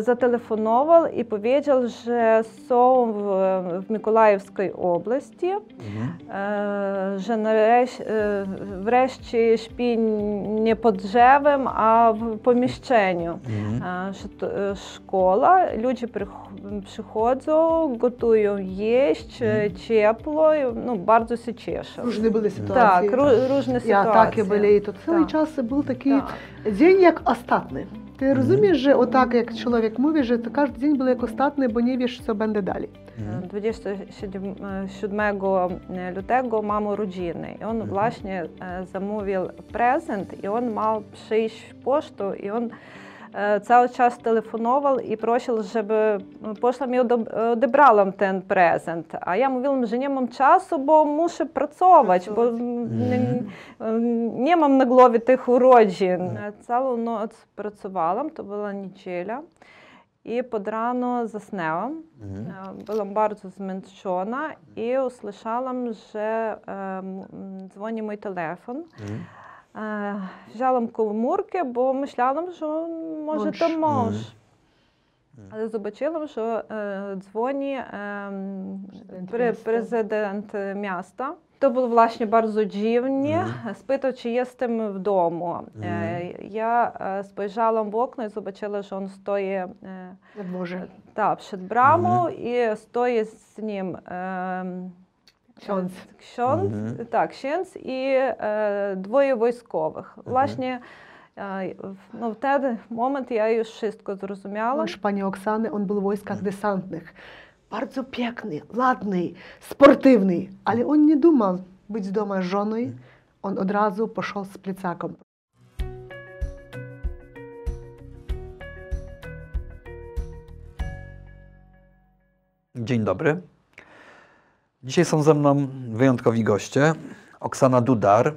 Зателефонував і powiedział, że są w, w Mikołajewskiej oblasti, e, że nareszcie, e, wreszcie śpi nie pod drzewem, a w pomieszczeniu. E, Że to e, szkoła, ludzie prich- przychodzą, gotują jeść, e, ciepło, i, no, bardzo się cieszą. Różne były sytuacje. Так, ру- різні Я ситуації. були, і то цілий Так. час був такий Так. день як остатний. Ти розумієш, що отак, як чоловік мовить, що кожен день був як остатний, бо не wiesz, що буде далі. 27 lutego mam urodziny. I on właśnie e, zamówił prezent i on miał przyjść w pocztę i on e, cały czas telefonował i prosił, żeby poszła mi odebrała odebrała ten prezent. A ja mówiłam, że nie mam czasu, bo muszę pracować, bo nie, nie mam na głowie tych urodzin. E, Całą noc pracowałam, to była niedziela. I pod rano zasnęłam. E, Byłam bardzo zmęczona i usłyszałam, że e, m- m, dzwoni mój E, Wzięłam komórkę, bo myślałam, że może Mąż. to mąż. Ale zobaczyłam, że e, dzwoni e, Prezydent pre, miasta. prezydent miasta. To było właśnie bardzo dziwnie. Spytał, czy jestem w domu. E, Ja e, spojrzałam w okno i zobaczyłam, że on stoi e, Na dworze. tak, przed bramą i stoi z nim em, Ksiądz. Ksiądz, mhm. tak, ksiądz i e, dwoje wojskowych. Mhm. Właśnie e, no, wtedy moment ja już wszystko zrozumiałam. Mąż pani Oksany, on był w wojskach mhm. desantnych. Bardzo piękny, ładny, sportywny, ale on nie dumał być z domu żoną. Mhm. On od razu poszedł z plecakiem. Dzień dobry. Dzisiaj są ze mną wyjątkowi goście. Oksana Dudar.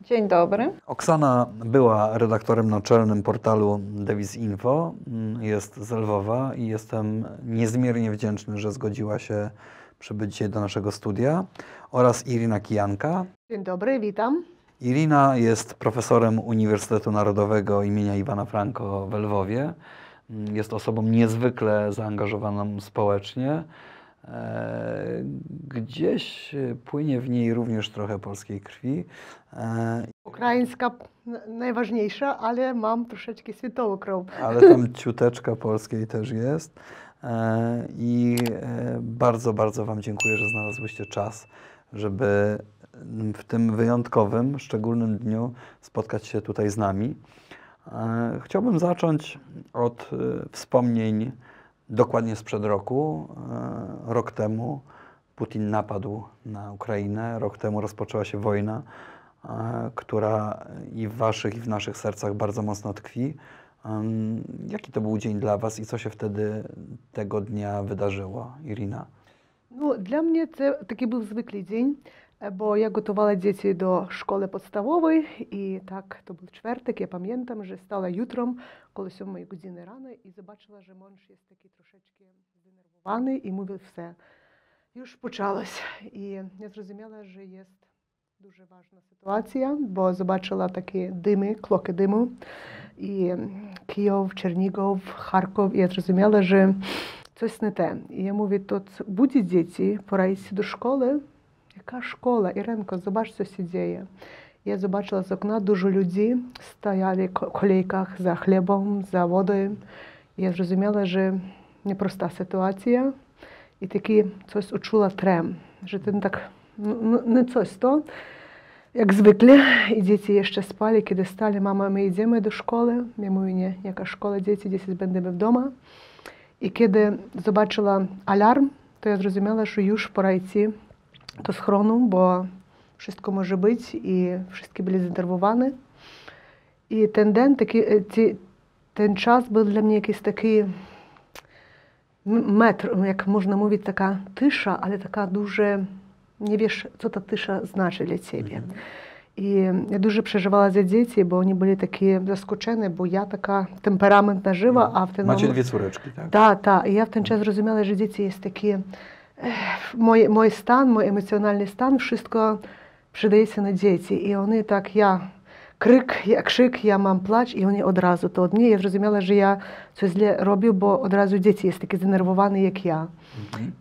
Dzień dobry. Oksana była redaktorem naczelnym portalu Devis Info. Jest z Lwowa i jestem niezmiernie wdzięczny, że zgodziła się przybyć dzisiaj do naszego studia. Oraz Irina Kijanka. Dzień dobry, witam. Irina jest profesorem Uniwersytetu Narodowego imienia Iwana Franko w Lwowie. Jest osobą niezwykle zaangażowaną społecznie. E, Gdzieś płynie w niej również trochę polskiej krwi. E, Ukraińska najważniejsza, ale mam troszeczkę światową krew. ale tam ciuteczka polskiej też jest. E, I e, bardzo, bardzo Wam dziękuję, że znalazłyście czas, żeby w tym wyjątkowym, szczególnym dniu spotkać się tutaj z nami. E, Chciałbym zacząć od e, wspomnień dokładnie sprzed roku. E, Rok temu Putin napadł na Ukrainę, rok temu rozpoczęła się wojna, e, która i w Waszych, i w naszych sercach bardzo mocno tkwi. Em, Jaki to był dzień dla Was i co się wtedy tego dnia wydarzyło, Irina? Ну, для мене це такий був звиклий день, Е, бо я готувала дітей до школи підставової, і так, то був четвертик, я пам'ятаю, що стала ютром, коли сьомої години рано, і побачила, що Монш є такий трошечки знервований, і мовив все. Ж почалось. І я зрозуміла, що є дуже важна ситуація, бо побачила такі дими, клоки диму, і Київ, Чернігов, Харків, я зрозуміла, що Coś не те. І я mówię, то ц- будуть діти, пора йти до школи. Яка школа? Іренко, зобач, що се. Я побачила з окна дуже людей, стояли в колейках за хлібом, за водою. Я зрозуміла, що непроста ситуація. І таки щось учула трем, що ти так, ну, ну, не щось то, як звикли, і діти ще спали, коли стали, мама, ми йдемо до школи. Я mówię, ні, яка школа, діти, десь będziemy вдома. І коли побачила алярм, то я зрозуміла, що już пора йти do schronu, bo wszystko może być i wszyscy byli zdenerwowani. I ten dzień, taki, e, ten czas był dla mnie jakiś taki metr, jak można mówić, taka tysza, ale taka duże, nie wiesz, co ta tysza znaczy dla ciebie. Mhm. I ja dużo przeżywała za dzieci, bo oni byli takie zaskoczeni, bo ja taka temperamentna żywa, mhm. a w ten Macie moment... dwie córeczki, tak? Tak, tak. I ja w ten czas rozumiała, że dzieci jest takie Мой, мой стан, мой емоціональний стан, wszystko przydaje się na dzieci. I one tak, ja крик, я крик, я мам плач, і вони одразу то одні. Я зрозуміла, що я щось зле роблю, бо одразу діти є такі занервовані, як я.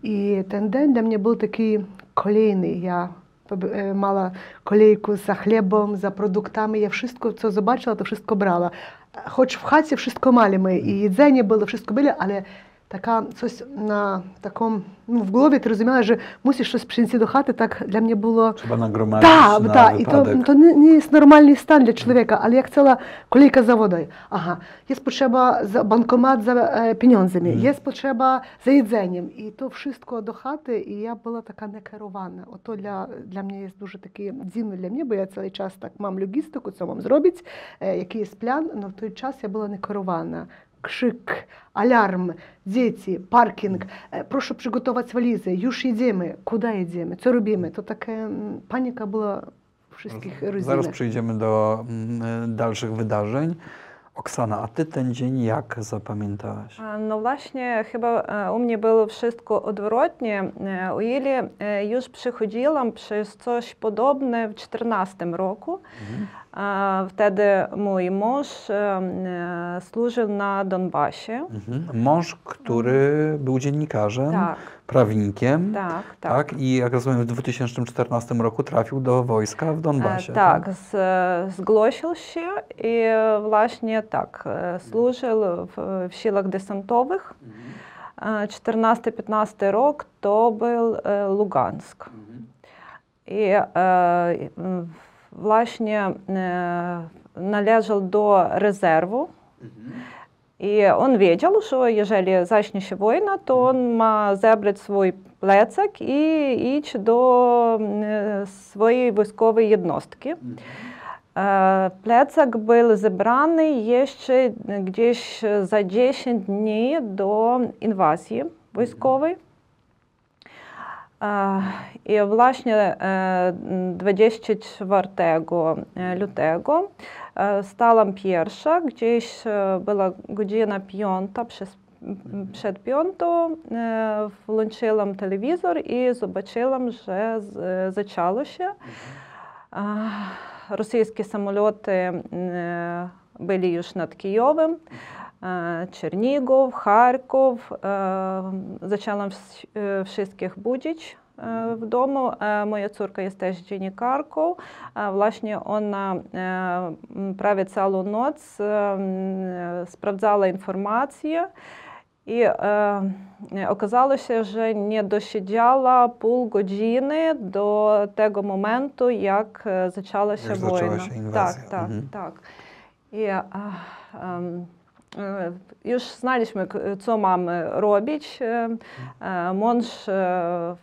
І ten день для мене був такий kolejny. Я е, мала kolejку за хлібом, за продуктами. Я wszystko, co zobaczyła, to wszystko brała. Choć w chacie wszystko mali my i jedzenie było, wszystko było, ale така щось на такому, ну, в голові ти розуміла, що мусиш щось принести до хати, так для мене було Trzeba nagromadzić так, na так, і то, то не, не нормальний стан для чоловіка, але як ціла колійка за водою. Ага, є потреба за банкомат за е, pieniądzами, Мгм. є потреба за їдzeniem. І то wszystko до хати, і я була така некерована. Ото для, для мене є дуже таке дивно для мене, бо я цілий час так мам логістику, це вам зробить, е, який є план, але в той час я була некерована. krzyk, alarm, dzieci, parking, e, proszę przygotować walizę, już jedziemy, kuda jedziemy, co robimy. To taka mm, panika była wszystkich rodzinach. Zaraz przejdziemy do mm, e, dalszych wydarzeń. Oksana, a ty ten dzień jak zapamiętałaś? No właśnie, chyba e, u mnie było wszystko odwrotnie. O ile już przychodziłam przez coś podobne w 2014 roku, mhm. Wtedy mój mąż e, służył na Donbasie. Mhm. Mąż, który był dziennikarzem, tak. prawnikiem. Tak, tak, tak. I jak rozumiem, w 2014 roku trafił do wojska w Donbasie. E, tak, tak? E, zgłosił się i właśnie tak, służył w, w siłach desantowych. Mhm. 14-15 rok to był Lugansk. Mhm. I e, власне е, належав до резерву. Mhm. И он видел, что если зачнется война, то он ма забрать свой плецак и идти до е, своєї військової jednostki. Е, Plecak był zebrany jeszcze gdzieś za 10 dni do inwazji wojskowej. Е, І власне е, 24 lutego e, stałam pierwsza, gdzieś e, była godzina piąta, przez, m, przed piątą e, włączyłam telewizor i zobaczyłam, że z- zaczęło się. E, Rosyjskie samoloty e, byli już nad Kijowem. Wsz- e, wszystkich budzić e, w domu. E, Moja córka jest też dziennikarką. Właśnie ona e, prawie całą noc e, sprawdzała informacje. I okazało się, że nie dosiedziała pół godziny do tego momentu, jak zaczęła się zaczęła wojna. się inwazja. Tak, tak, Mhm. tak. I już znaliśmy, co mamy robić. E, e, Mąż e,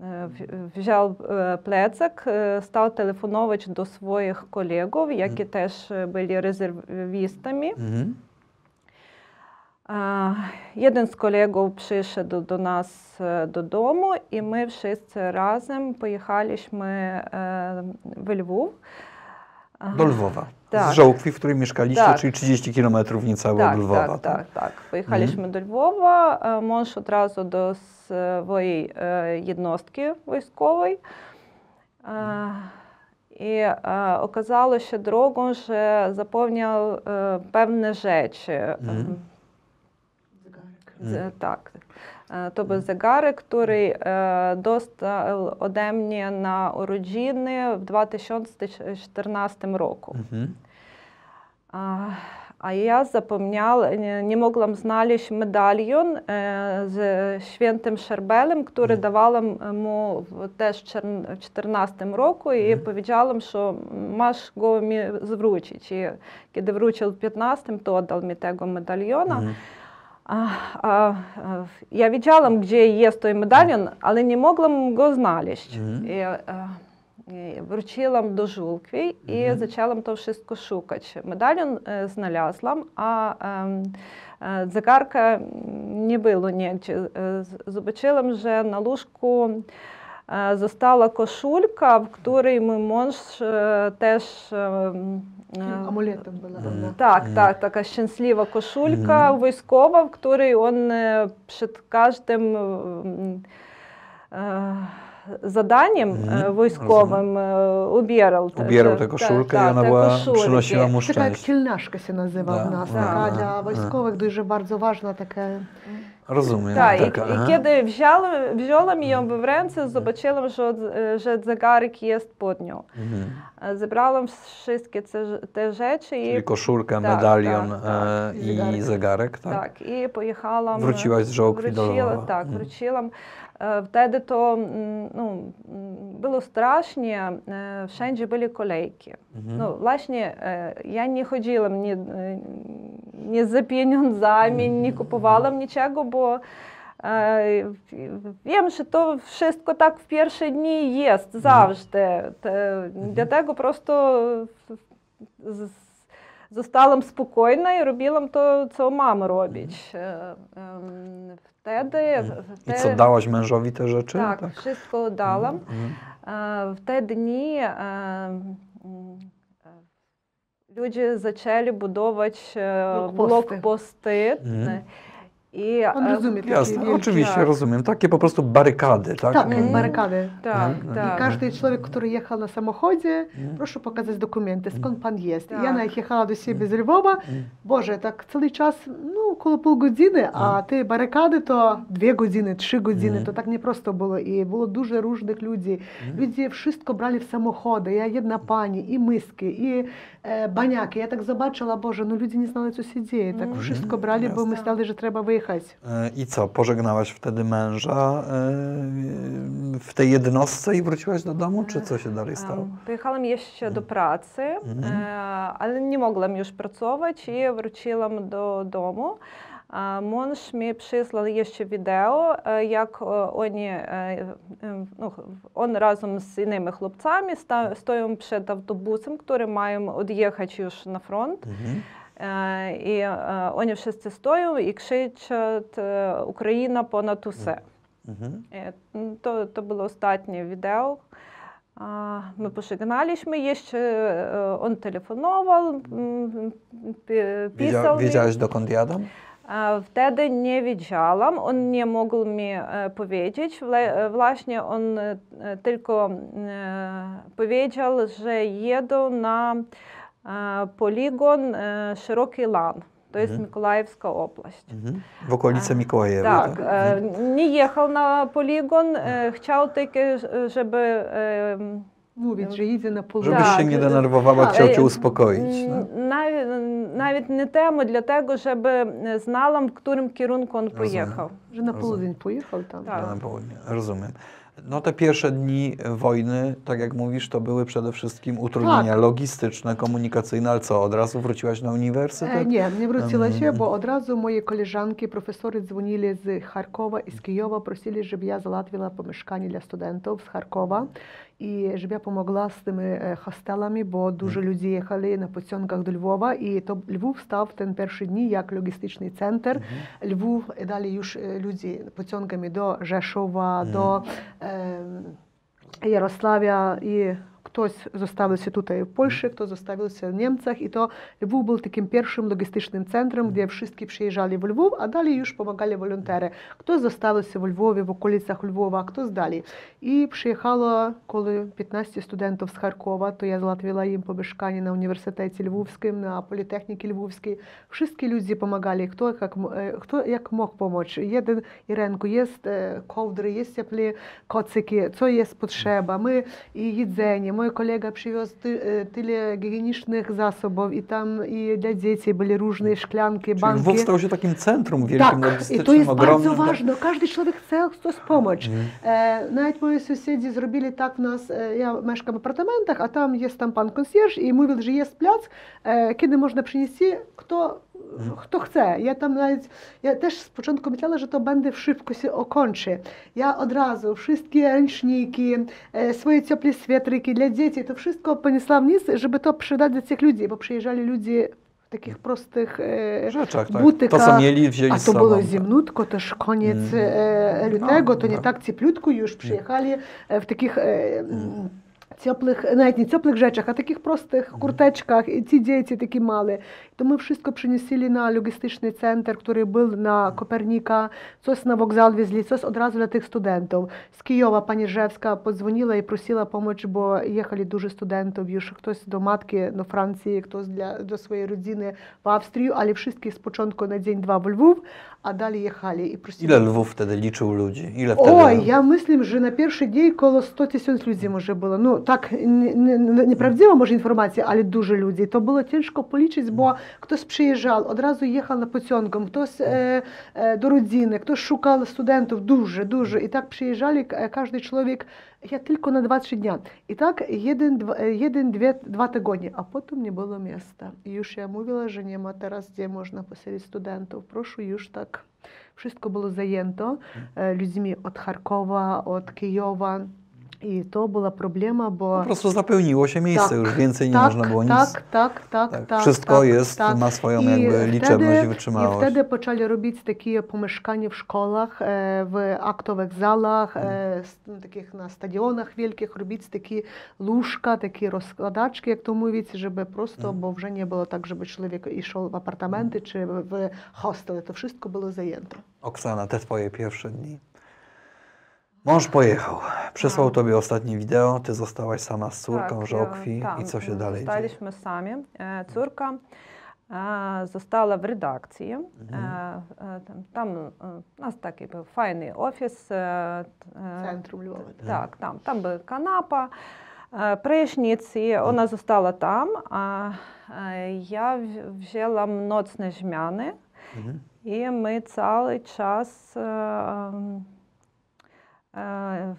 e, w- wziął e, plecak, e, stał telefonować do swoich kolegów, jakie też e, byli rezerwistami. Mhm. E, Jeden z kolegów przyszedł do nas e, do domu i my wszyscy razem pojechaliśmy e, w Lwów. E, Do Lwowa tak. z żołkwi, w której mieszkaliście, tak. czyli 30 km niecałe tak, od Lwowa. Tak, tak, tak. tak. Pojechaliśmy mhm. do Lwowa, e, mąż od razu do swojej e, jednostki wojskowej. E, I okazało się drogą, że zapomniał pewne rzeczy. Mhm. Tak. Е, Мгм. З- Так. Е, To był zegarek, który e, dostał ode mnie na urodziny w 2014 roku. Mhm. А, я не, не могла знайти медальйон е, з святим Шербелем, який давала йому в теж в 2014 року, і powiedziałam, що masz go mi zwrócić. I kiedy wrócił w 15, to oddał mi tego medaliona. Mhm. А, а, а, я gdzie jest той. Mhm. E, wróciłam do Żółkwi i Mhm. zaczęłam to wszystko szukać. Medalion e, znalazłam, a em, e, zegarka nie było nigdzie. E, z- Zobaczyłam, że na łóżku e, została koszulka, w której mój mąż e, też em, e, Амулетом була. Вона. Mhm. Mhm. e, każdym e, e, zadaniem Mhm, e, wojskowym e, ubierał. te- Ubierał te- tę te- koszulkę i tak, ona te była, koszulki. przynosiła mu Така як тільняшка се назива Да, в нас. да, Така да, для військових дуже bardzo важна таке. Rozumiem. Tak, i, taka, i aha. kiedy wziąłem, wziąłem ją w ręce, zobaczyłem, że, że zegarek jest pod nią. Mhm. Zebrałam wszystkie te, rzeczy i, Czyli koszulkę, Tak, medalion tak, e, tak. i I zegarek, zegarek. tak? tak, i pojechałam. Wróciłaś z żałobki do Lwowa. Tak, Mhm. wróciłam. E, Wtedy to mm, no, mm, było strasznie, e, wszędzie były kolejki. Mhm. No właśnie, e, ja nie chodziłam nie, e, nie za pieniądzami, nie kupowałam niczego, bo e, wiem, że to wszystko tak w pierwsze dni jest zawsze. Te, Dlatego prosto z- zostałam spokojna i robiłam to, co mam robić. wtedy... wtedy... Mm. I co, dałaś mężowi te rzeczy? Tak, tak? wszystko mm, dałam. Mm, w te dni e, e, ludzie zaczęli budować e, blokposty. Blok mhm. I, On e, rozumie takie Jasne, oczywiście tak. rozumiem. Takie po prostu barykady, tak? Tak, mm. barykady. Tak, mm. tak. I każdy człowiek, który jechał na samochodzie, mm. proszę pokazać dokumenty, skąd mhm. pan jest. Tak. Ja najechała do siebie mhm. z Lwowa, mhm. Boże, tak cały czas, no około pół godziny, a te barykady to dwie godziny, trzy godziny, to tak nie prosto było. I było dużo różnych ludzi. Ludzie wszystko brali w samochody. Ja jedna pani, i myski, i e, baniaki. Ja tak zobaczyła, Boże, no ludzie nie znali, co się dzieje. Tak wszystko brali, bo myśleli, że trzeba wyjechać E, I co, pożegnałaś wtedy męża e, w tej jednostce i wróciłaś do domu, czy co się dalej stało? Pojechałam jeszcze do pracy, e, mhm. ale nie mogłam już pracować i wróciłam do domu. Mąż mi przysłał jeszcze wideo, jak oni, no, on razem z innymi chłopcami stoją przed autobusem, który mają odjechać już na front. Mhm. Е, І е, всі стоять і кричать е, «Україна понад усе». Mhm. Е, То, pożegnaliśmy, jeszcze e, on telefonował, m, pi- Wiedzia, pisał mi. wiedziałaś dokąd jadą? A Wtedy nie wiedziałam, on nie mógł mi e, powiedzieć. E, Właśnie on e, tylko e, powiedział, że jedą na e, poligon e, Szeroki Lan. To jest Mhm. Mikołajewska oblast. Mhm. W okolice A, Mikołajewa, Tak, tak? e, nie jechał na poligon, e, chciał tylko, żeby e, Mówić, że idzie na pół. Żebyś Tak, się nie e, denerwowała, tak. chciał cię Е, uspokoić. No. м, Навіть, навіть не тему для того, щоб е, знала, в якому керунку він Розумію. поїхав. Że na полудень поїхав там. Tak. Na południe, rozumiem. No te pierwsze dni e, wojny, tak jak mówisz, to były przede wszystkim utrudnienia tak. logistyczne, komunikacyjne, ale co, od razu wróciłaś na uniwersytet? E, nie, nie wróciła się, bo mm. od razu moje koleżanki, profesory dzwonili z Charkowa i z Kijowa, prosili, żeby ja załatwiła pomieszkanie dla studentów z Charkowa І щоб я допомогла з тими е, хостелами, бо дуже люди їхали на потягах до Львова. І то Львов став ten перші дні як логістичний центр. Львов і далі już е, люди потягами до Жешова, до е, Ярославia і хтось зоставився тут і в Польщі, хто зоставився в Німцях. І то Львов був таким першим логістичним центром, де всі приїжджали в Львов, а далі już допомагали волонтери. Хто зоставився в Львові, в околицях Львова, а хто далі. І приїхало коли 15 студентів з Харкова, то я златвила їм помешкання на університеті Львовському, на політехніці Львовській. Всі люди допомагали, хто як, е, хто як мог допомогти. Jeden Irenku, jest e, kołdry, jest cieple kocyki, co jest potrzeba. My i jedzenie. Przywiózł ty, e, tyle higienicznych zasobów i tam i dla dzieci były różne szklanki, Czyli banki. Lwów stał się takim centrum wielkim Tak, i to jest ogromnym. bardzo ważne. Każdy człowiek chce coś pomóc. Mhm. E, nawet moi sąsiedzi zrobili tak nas, ja mieszkam w apartamentach, a tam jest tam pan konsjerż i mówił, że jest plac, e, kiedy można przynieść, kto, kto chce. Ja tam nawet, ja też z początku myślałam, że to będę szybko się okończy. Ja od razu wszystkie ręczniki, e, swoje ciepłe swetryki dla dzieci, to wszystko poniosłam wniz, żeby to przydać dla tych ludzi, bo przyjeżdżali ludzie w takich prostych e, tak. butykach. To, co mieli, wzięli A to było tak. zimnutko, też koniec mm. E, e, lutego, to nie no, tak no. cieplutko już przyjechali w takich... Mm ciepłych, nawet nie ciepłych rzeczach, a takich prostych mm. kurteczkach i ci dzieci takie małe to my wszystko przynieśli na logistyczny center, który był na Kopernika, coś na wokzal wieźli, coś od razu dla tych studentów. Z Kijowa pani Rzewska podzwoniła i prosiła pomocy, bo jechali dużo studentów już, ktoś do matki do Francji, ktoś dla, do swojej rodziny w Austrii, ale wszystkie z początku na dzień, dwa w Lwów, a dalej jechali i prosili. Ile Lwów wtedy liczył ludzi? Ile. Oj, ja myślę, że na pierwszy dzień około 100 tysięcy ludzi może było. No tak, nieprawdziwa nie, nie może informacja, ale dużo ludzi. To było ciężko policzyć, bo хтось приїжджав, одразу їхав на поцьонком, хтось е, е, до родини, хтось шукав студентів дуже, дуже. І так приїжджали е, кожен чоловік. Я тільки на 20 дня. І так один, два, е, один дві, два тижні, а потім не було міста. І już я мовила, що нема teraz, де можна поселити студентів. Прошу, już так. Wszystko było zajęto e, ludźmi od Charkowa, od Kijowa. I to była problema, bo... Po prostu zapełniło się miejsce, tak, już więcej nie tak, można było nic... Tak, tak, tak. tak, tak wszystko tak, jest, tak. ma swoją I jakby liczebność wtedy, i wytrzymałość. I wtedy poczęli robić takie pomieszkania w szkołach, e, w aktowych zalach, e, mm. takich na stadionach wielkich, robić takie łóżka, takie rozkładaczki, jak to mówić, żeby prosto, hmm. bo już nie było tak, żeby człowiek szedł w apartamenty mm. czy w hostel. To wszystko było zajęte. Oksana, te twoje pierwsze dni? Mąż pojechał. Przesłał tak. tobie ostatnie wideo, ty zostałaś sama z córką, tak, żokwi tak, i co się mm, dalej Zostaliśmy dzieje? sami. E, córka e, została w redakcji. E, mhm. Tam u nas taki był fajny ofis. Centrum Lwowa. Tak. tak, tam, tam była kanapa, prysznicy. Mhm. Ona została tam, a ja wzięłam nocne zmiany mhm. i my cały czas E,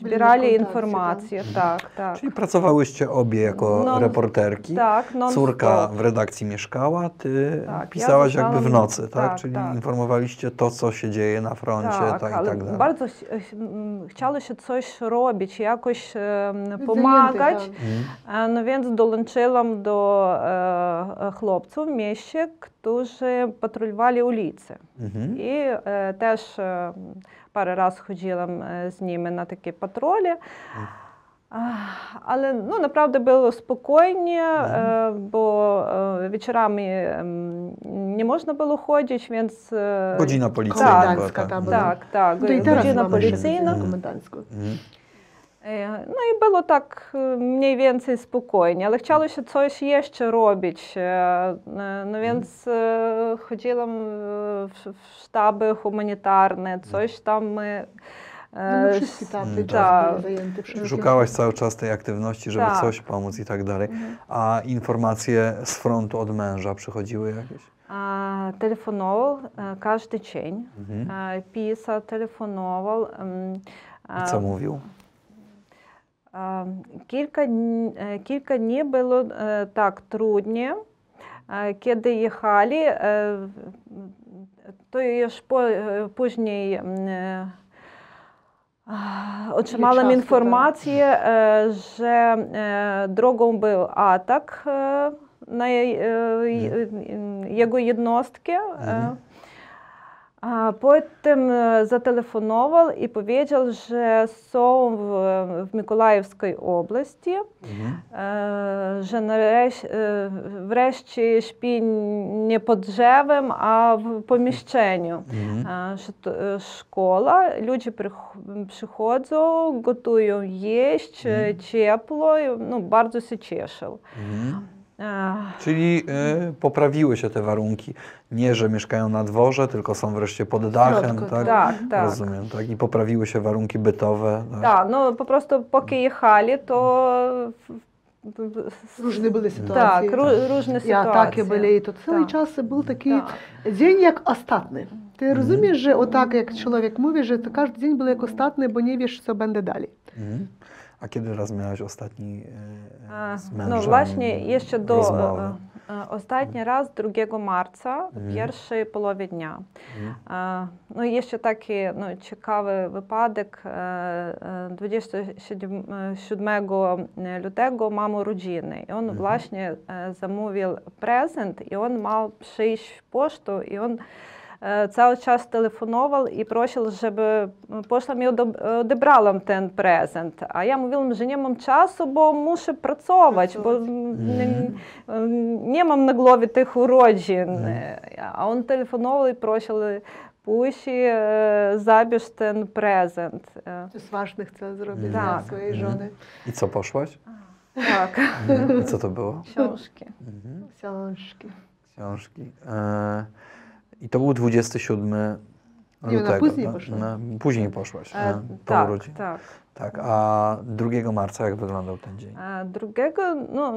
zbierali informacje, tak, tak. Czyli pracowałyście obie jako reporterki. Tak, non Córka w redakcji mieszkała, ty tak, pisałaś ja jakby w nocy, tak? tak Czyli tak. informowaliście to, co się dzieje na froncie tak, tak, i tak dalej. Bardzo e, mm, chciało się coś robić, jakoś e, pomagać. Zajęty, no więc dołączyłam do e, chłopców w mieście, którzy patrolowali ulice. Mhm. I e, też e, e, nimi na takie patrole. Ach, Ale no, naprawdę było spokojnie, e, bo e, wieczorami em, nie można było chodzić, więc... e, Godzina policyjna była, Komendancka tak. ta była. Tak, tak. No i teraz godzina policyjna. E, no i było tak e, mniej więcej spokojnie, ale chciało się coś jeszcze robić. E, no mhm. więc chodziłam w sztaby humanitarne, mhm. coś tam my... No, wszystkie mm, tak. Szukałaś cały czas tej aktywności, żeby tak. coś pomóc i tak dalej. Mhm. A informacje z frontu od męża przychodziły jakieś? Telefonował każdy dzień. Mhm. Pisa, telefonował. I co mówił? Е, Кілька, дн- е, кілька днів було е, так трудні. Е, Kiedy jechali, e, to już po, e, później e, a, otrzymałam czasu, informację, e, że e, drogą był atak e, na jej- e, je- jego jednostki. e, Mhm. A potem e, zatelefonował i powiedział, że są w, w Mikołajewskiej oblasti, Mhm. e, że nareś, e, wreszcie śpi nie pod drzewem, a w pomieszczeniu. Mhm. E, Że to e, Czyli y, poprawiły się te warunki. Nie, że mieszkają na dworze, tylko są wreszcie pod dachem, tak? Tak, tak. Rozumiem, tak? I poprawiły się warunki bytowe. Tak, tak no po prostu póki jechali, to Różne były sytuacje. Tak, różne sytuacje. I ataki byli, i to cały tak. czas był taki tak. dzień jak ostatni. Ty mhm. rozumiesz, że o tak jak człowiek mówi, że to każdy dzień był jak ostatni, bo nie wiesz, co będzie dalej. Mhm. A kiedy raz miałaś ostatni А, z mężem Ну, власне, ще до rozmowę? е, е, останній раз 2 марca, Мгм. в першій полові дня. Mhm. Ну, є ще ну, цікавий випадок. Е, е, 27 лютого маму rodziny. I on Mhm. właśnie e, zamówił prezent i on miał przyjść w pocztę i on e, cały czas telefonował i prosił, żeby poszła mi odebrała odebrałam ten prezent. A ja mówiłam, że nie mam czasu, bo muszę pracować, bo nie, nie mam na głowie tych urodzin. A on telefonował i prosił, później e, zabierz ten prezent. E, Coś ważne chcę zrobić Tak. dla swojej żony. I co, poszłaś? Tak, I co to było? książki. Mhm. Książki. Książki. E, I to był 27 lutego. Nie, no później tak? poszłaś. No, później poszłaś e, tak, tak. Tak, a 2 marca jak wyglądał ten dzień? E, a no,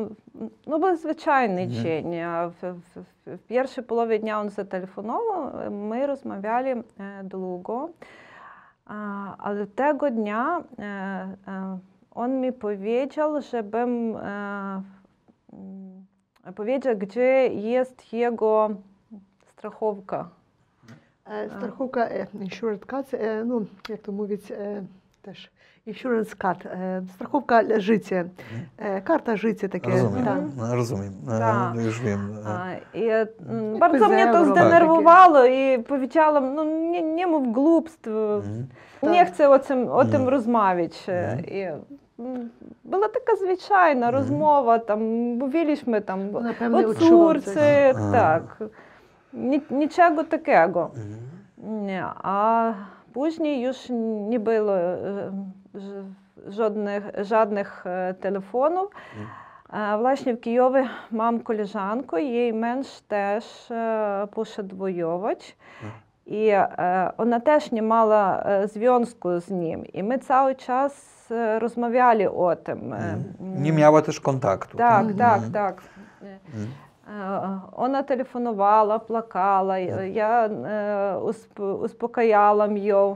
no był zwyczajny mhm. dzień. A w, w, w, pierwszej połowie dnia on zatelefonował, my rozmawiali e, długo, a, ale tego dnia e, e on mi powiedział, żebym e, mm, powiedział, gdzie jest jego Е, Страховка е, insurance card, е, ну, як то мовить, е, теж insurance card, е, страховка життя, е, карта життя таке. Rozumiem, так. no, rozumiem, e, Tak. już wiem. e, А, і bardzo mnie to zdenerwowało і powiedziałam, no nie, nie mów głupstw, mhm. nie chcę o tym, o tym Mhm. rozmawiać. Mhm. І, м, була така звичайна розмова, там, mówiliśmy там Ну, córce, Ага. так. Ні, нічого такого. Mhm. Nie, a później już nie było e, ż- żadnych, żadnych e, telefonów. E, Właśnie w Kijowie mam koleżankę, jej męż też e, poszedł wojować. I e, ona też nie miała e, związku z nim. I my cały czas e, rozmawiali o tym. E, Mhm. Nie miała też kontaktu. Так, так, Mhm. так. Mhm. Е, Вона телефонувала, плакала, я е, усп- успокояла. Mhm.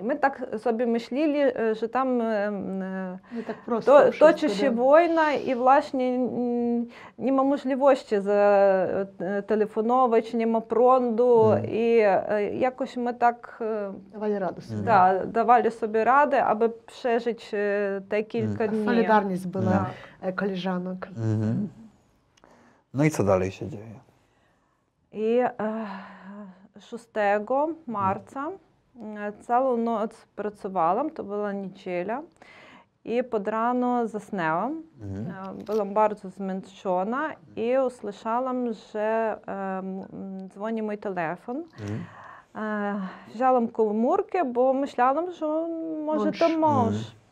І ми так собі мислили, е, що там Не так просто. то, щось точи się буде. wojna i właśnie mm, nie ma możliwości zatelефонувати, nie ma prądu Mhm. i e, jakoś my tak e, Давали раду собі. Да, давали собі ради, аби przeżyć e, te kilka dni. Солідарність була Так. е, колежанок. Mhm. No i co dalej się dzieje? І е, 6 марта е, цілу ніч працювала, то була неділя, і під рано заснула. Mhm. Е, Була дуже змęczona і услышала, що е, дзвонить мій телефон. Mhm. Е, Взяла комórkę, бо myślałam, що може то муж. Мгм.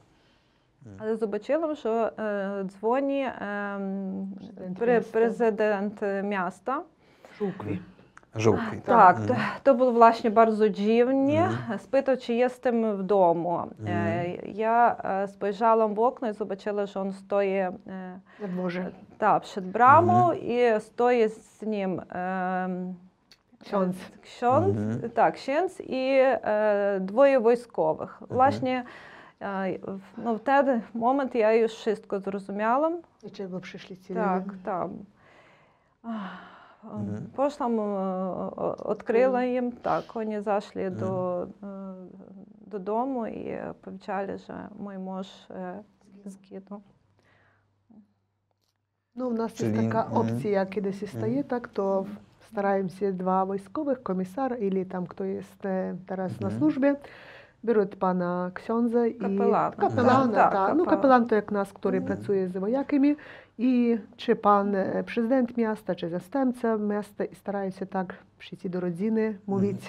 Але побачила, що е, дзвонить е, м, Президент пре- міста. президент міста. Żółkwi. Żółkwi, Так, то, то було власне дуже дивні. Мгм. Спитав, чи єстем вдома. Е, Я е, спojrzałam в окно і побачила, що він стоїть е, dworze. та, przed bramą і стоїть з ним е, Ksiądz. ksiądz, Mhm. так, księdz і е, двоє військових. Власне, ну, в той момент я już wszystko зрозуміла. Dlaczego przyszli ci Так, ludzie? так. Ах, Мгм. Пошлам, відкрила їм, так, вони зайшли до, е, додому і повчали, що мій муж е, згинув. Ну, у нас є така опція, коли десь стає так, то стараємося два військових, комісар, або там, хто є е, зараз на Мгм. службі, беруть пана Ксьонза і Капелана. капелана, Так, та. ну капелан. капелан то як нас, який Мгм. працює з вояками, і чи пан е, президент міста, чи застемця міста, і стараються так прийти до родини, мовити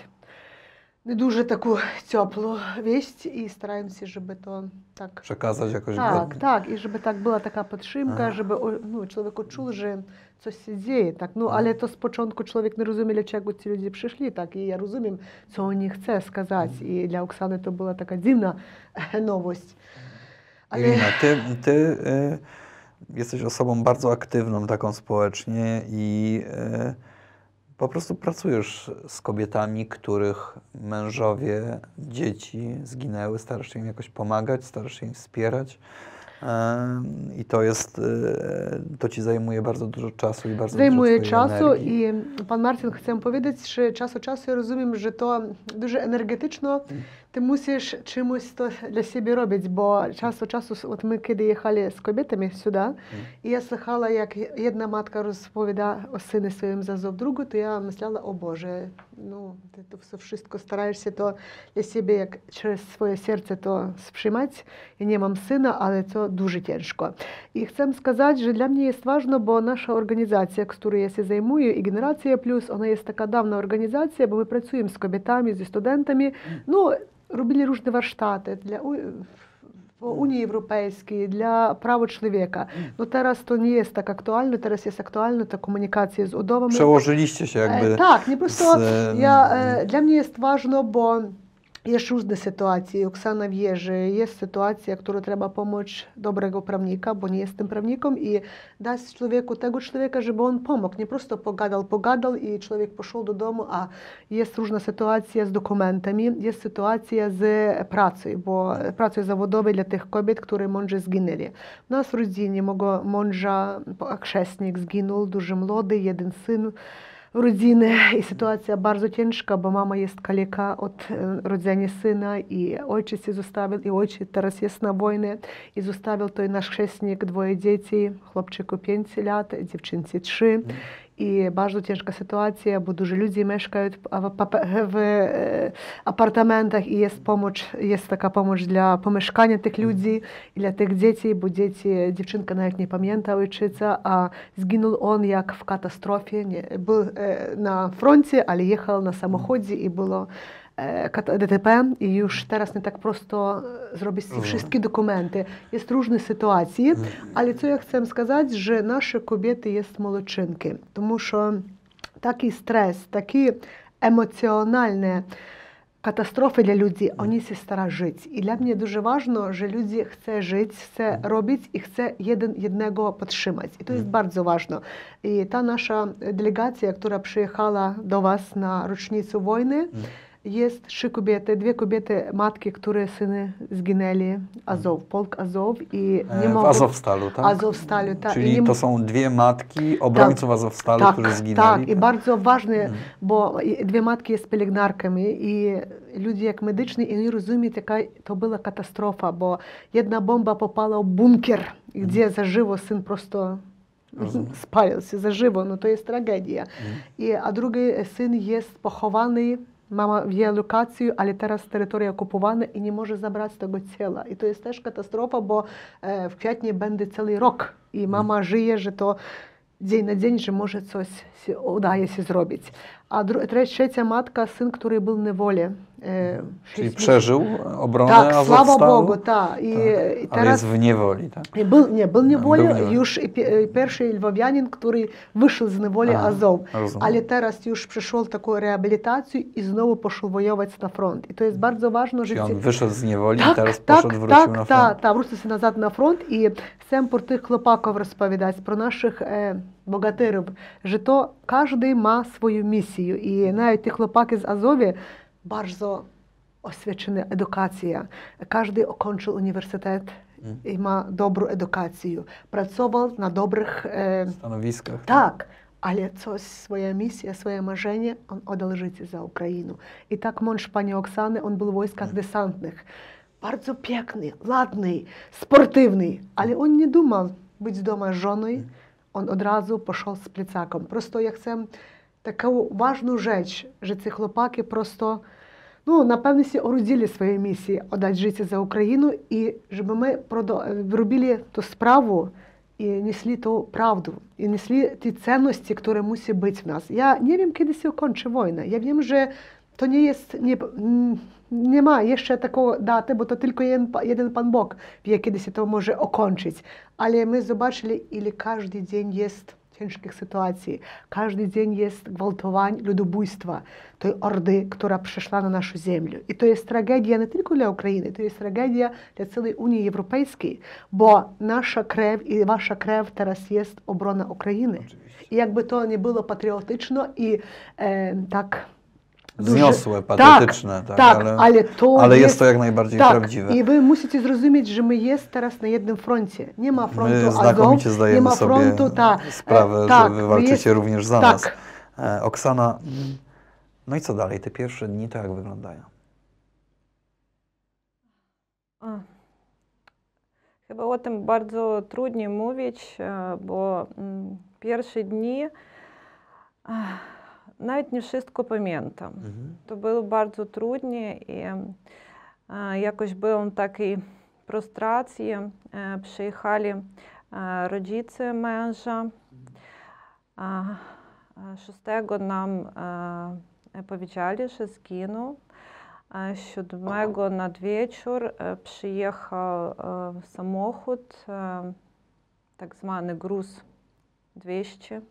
не дуже таку теплу вість, і стараємося, щоб то так Przekazać jakoś так, godnie. так, і щоб так була така підтримка, Ага. щоб о, ну, чоловік чув, Coś się dzieje, tak? No ale mhm. to z początku człowiek nie rozumie, dlaczego ci ludzie przyszli, tak? I ja rozumiem, co oni chcą skazać. Mhm. I dla Oksany to była taka dziwna nowość. Ale... Irina, ty, ty y, jesteś osobą bardzo aktywną taką społecznie i y, po prostu pracujesz z kobietami, których mężowie, dzieci zginęły, starasz się im jakoś pomagać, starasz się im wspierać. I to jest, e, to Ci zajmuje bardzo dużo czasu i bardzo zajmuje dużo czasu energii. i Pan Marcin, chcę powiedzieć, że czas od czasu rozumiem, że to dużo energetyczno mm. Ти мусиш чимось то для себе робити, бо час від часу, от ми коли їхали з кобітами сюди, і я слухала, як одна матка розповідає о сині своїм зазов другу, то я мисляла, о Боже, ну, ти то все wszystko стараєшся то для себе, як через своє серце то сприймати. Я не мам сина, але це дуже тяжко. І хочу сказати, що для мене є важливо, бо наша організація, якою я займую, і Генерація Плюс, вона є така давна організація, бо ми працюємо з кобітами, зі студентами. Ну, робили різні warsztaty для у- по Унії Європейській, для права чоловіка. Ну teraz to nie jest tak aktualne, teraz jest aktualne ta komunikacja z udowami. Przełożyliście się jakby. E, Tak, nie po prostu z, em, ja, e, dla mnie jest ważne, bo jest różne sytuacje. Oksana wie, że jest sytuacja, którą trzeba pomóc dobrego prawnika, bo nie jestem prawnikiem i dać człowieku tego człowieka, żeby on pomógł. Nie prosto pogadał, pogadał i człowiek poszedł do domu, a jest różna sytuacja z dokumentami, jest sytuacja z pracą, bo pracą zawodową dla tych kobiet, które mądrze zginęli. У нас в родині мого мąża chrzestnik zginął, дуже młody, jeden syn ciężka, bo mama jest kaleka od e, rodzenia syna i ojciec się zostawił i ojciec teraz jest na wojnie i zostawił to nasz chrzestnik dwoje dzieci, chłopczyku 5 lat, dziewczynce 3. I bardzo ciężka sytuacja, bo dużo ludzi mieszkają w, e, apartamentach i jest pomoc, jest taka pomoc dla pomieszkania tych ludzi i dla tych dzieci, bo dzieci, dziewczynka nawet nie pamięta ojczyca, a zginął on jak w katastrofie. Nie, był e, na froncie, ale jechał na samochodzie i było DTP i już teraz nie tak prosto zrobić te wszystkie dokumenty. Jest różne sytuacje, ale co ja chcę сказати, że nasze kobiety jest молодчинки, тому що такий стрес, такі емоціональні катастрофи для людей, вони се старають жити. І для мене дуже важливо, що люди chcą жити, chcą робити і chcą jeden jednego підтримати. І jest bardzo ważne. І та наша делегація, яка приїхала до вас на річницю війни, jest trzy kobiety, dwie kobiety, matki, które syny zginęli, Azow, polk Azow i nie E, w mogą... Azowstalu, tak? Azowstalu, tak. Czyli nie to są dwie matki obrońców Azowstalu, tak, którzy zginęli. Tak, i bardzo ważne, bo i- dwie matki jest pielęgniarkami i ludzie jak medyczni, oni rozumieją, jaka to była katastrofa, bo jedna bomba popala w bunkier, gdzie za żywo syn prosto spalił się za żywo, no to jest tragedia. I, a drugi syn jest pochowany, mama wie lokację, ale teraz terytoria okupowane i nie może zabrać tego ciała. I to jest też katastrofa, bo w kwietniu będzie cały rok i mama żyje, że to dzień na dzień, że może coś się, udaje się zrobić a trzecia matka, syn, który był w niewoli. E, Czyli przeżył obronę Tak, Azowstalu? sława Bogu, tak. I, tak. teraz, jest w niewoli, tak? I był, nie, był w niewoli, no, już pierwszy lwowianin, który wyszedł z niewoli a, Azow. Rozumiem. Ale teraz już przeszedł taką rehabilitację i znowu poszedł wojować na front. I to jest bardzo ważne, że... Czyli on wyszedł z niewoli i teraz poszedł, wrócił na front. Tak, tak, wrócił się nazad na front i chcę po tych chłopaków pro naszych... bogatyrów, że to każdy ma swoją misję i nawet te chłopaki z Azowie bardzo oswiadczona edukacja. Każdy ukończył uniwersytet i ma dobrą edukację. Pracował na dobrych e, stanowiskach. tak, ale coś, swoja misja, swoje marzenie, on oddał życie za Ukrainę. I tak mąż pani Oksany, on był w wojskach desantnych. Bardzo piękny, ładny, sportywny, ale on nie думал być od razu poszedł z plecakiem. Prosto ja chcę taką ważną rzecz, że ci chłopaki prosto ну, напевно, всі орудили свої місії віддати життя за Україну, і щоб ми робили ту справу і несли ту правду, і несли ті цінності, які мусять бути в нас. Я не wiem, kiedy się kończy wojna. Ja wiem, że to nie mm, wie, kiedy się to może okończyć. Ale my zobaczyli, ile każdy dzień jest ciężkich sytuacji. Każdy dzień jest gwałtowań, ludobójstwa tej ordy, która przyszła na naszą ziemię. I to jest tragedia nie tylko dla Ukrainy, to jest tragedia dla całej Unii Europejskiej, bo nasza krew i wasza krew teraz jest obrona Ukrainy. I jakby to nie było patriotyczne i e, tak Wzniosłe, tak, patetyczne, tak, tak, ale, ale to ale jest jest- to jak najbardziej tak, prawdziwe. i wy musicie zrozumieć, że my jest teraz na jednym froncie. Nie ma frontu My znakomicie nie zdajemy ma sobie frontu, ta, sprawę, e, tak, że wy my walczycie jest- również za tak. nas. E, Oksana, mm, no i co dalej? Te pierwsze dni to jak wyglądają? Chyba o tym bardzo trudno mówić, e, bo mm, pierwsze dni ach, nawet nie wszystko pamiętam. Mhm. To było bardzo trudne i e, jakoś byłem w takiej frustracji. E, Przyjechali e, rodzice męża. A e, szóstego nam e, powiedzieli, że zginął. А Siódmego nad wieczór e, przyjechał e, samochód, e, tak zwany gruz 200.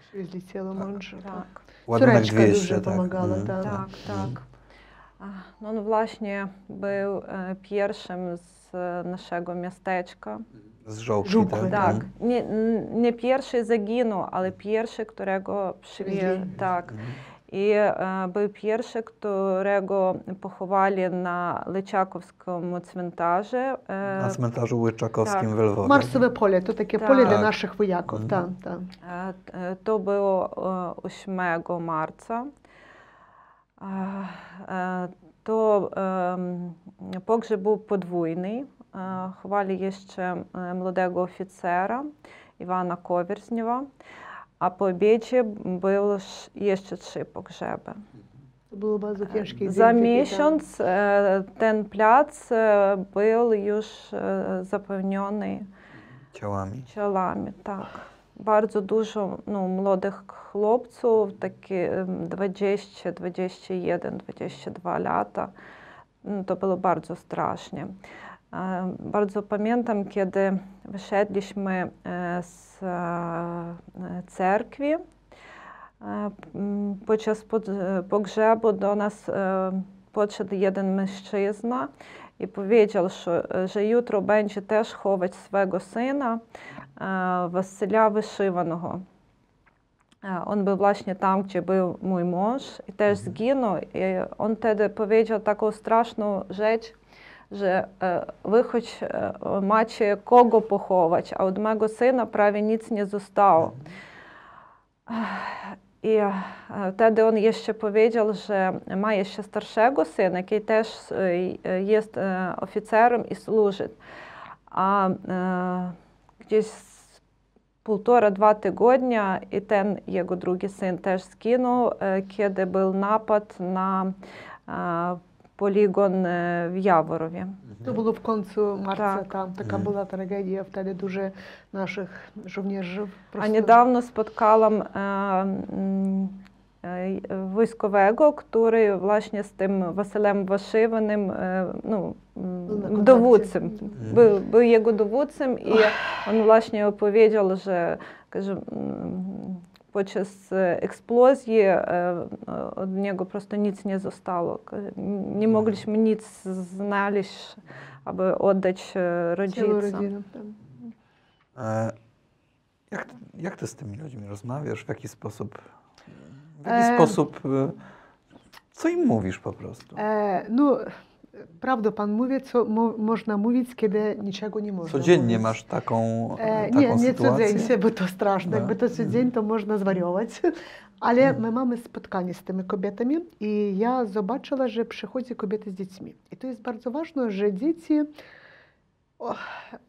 Przywieźli ciało męża. Tak, ładunek Córeczka 200. Dużo tak. pomagała, mm, tak. tak, tak. No on no, no właśnie był e, pierwszym z e, naszego miasteczka. Z żołki, tak? Tak. Nie, nie pierwszy zaginął, ale pierwszy, którego przywiezł. Tak. Mm. E, którego pochowali na Lyczakowskim cmentarzu. e, Na cmentarzu Łyczakowskim tak. w Lwowie. Марсове поле то таке Так. поле для Так. наших вояків. Мгм. Так, так. Е, е, То було е, 8 марca. Е, е, To em, pogrzeb był podwójny. E, Chowali jeszcze a po obiedzie był jeszcze trzy pogrzeby. To było bardzo ciężkie. Dzień, Za miesiąc e, ten plac e, był już e, zapełniony ciałami. ciałami tak. Bardzo dużo no, młodych chłopców, takie 20, 21, 22 lata. Mm, to było bardzo strasznie. E, Bardzo pamiętam, kiedy wyszedliśmy e, z e, cerkwi. E, Podczas e, pogrzebu do nas e, podszedł jeden mężczyzna i powiedział, że, że jutro będzie też chować swego syna e, Wyszywanego. E, On był właśnie tam, gdzie był mój mąż i też zginął. I on wtedy powiedział taką straszną rzecz, że e, wy choć e, macie kogo pochować, a od mego syna prawie nic nie zostało. I e, wtedy on jeszcze powiedział, że ma jeszcze starszego syna, який теж е, є е, офіцером і служить. А е, gdzieś półtora-dwa tygodnia i ten jego drugi syn też zginął, e, kiedy był napad e, e, w Jaworowie. To було в концу марта, Так. там така була трагедія, вtedy дуже наших żołnierzy A просто... niedawno spotkałam e, mm, e, wojskowego, który właśnie z tym Wasilem Waszywanym, e, no, mm, Był na kontakcie. dowódcą, Mhm. podczas e, eksplozji e, no, od niego prosto nic nie zostało. Nie mhm. mogliśmy nic znaleźć, aby oddać e, rodzicom. Tak. Jak, jak ty z tymi ludźmi rozmawiasz? W jaki sposób? W jaki e... sposób? Co im mówisz po prostu? E, no prawdę pan mówi, co mo, można mówić, kiedy niczego nie można Codziennie mówić. masz taką, E, taką nie, nie sytuację? codziennie, bo to straszne. Jakby to codziennie, to można zwariować. Ale my mamy spotkanie z tymi kobietami i ja zobaczyła, że przychodzi kobiety z dziećmi. I to jest bardzo ważne, że dzieci, o,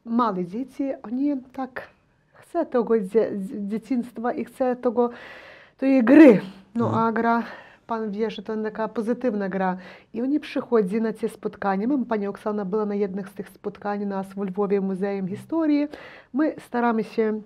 małe dzieci, oni tak chcą tego dzie, dzieciństwa i chcą tego, tej gry. No Mhm. a gra, Pan wie, że to taka pozytywna gra. I oni przychodzi na te spotkania. My, Pani Oksana była na jednych z tych spotkań nas w Lwowie Muzeum Historii. My staramy się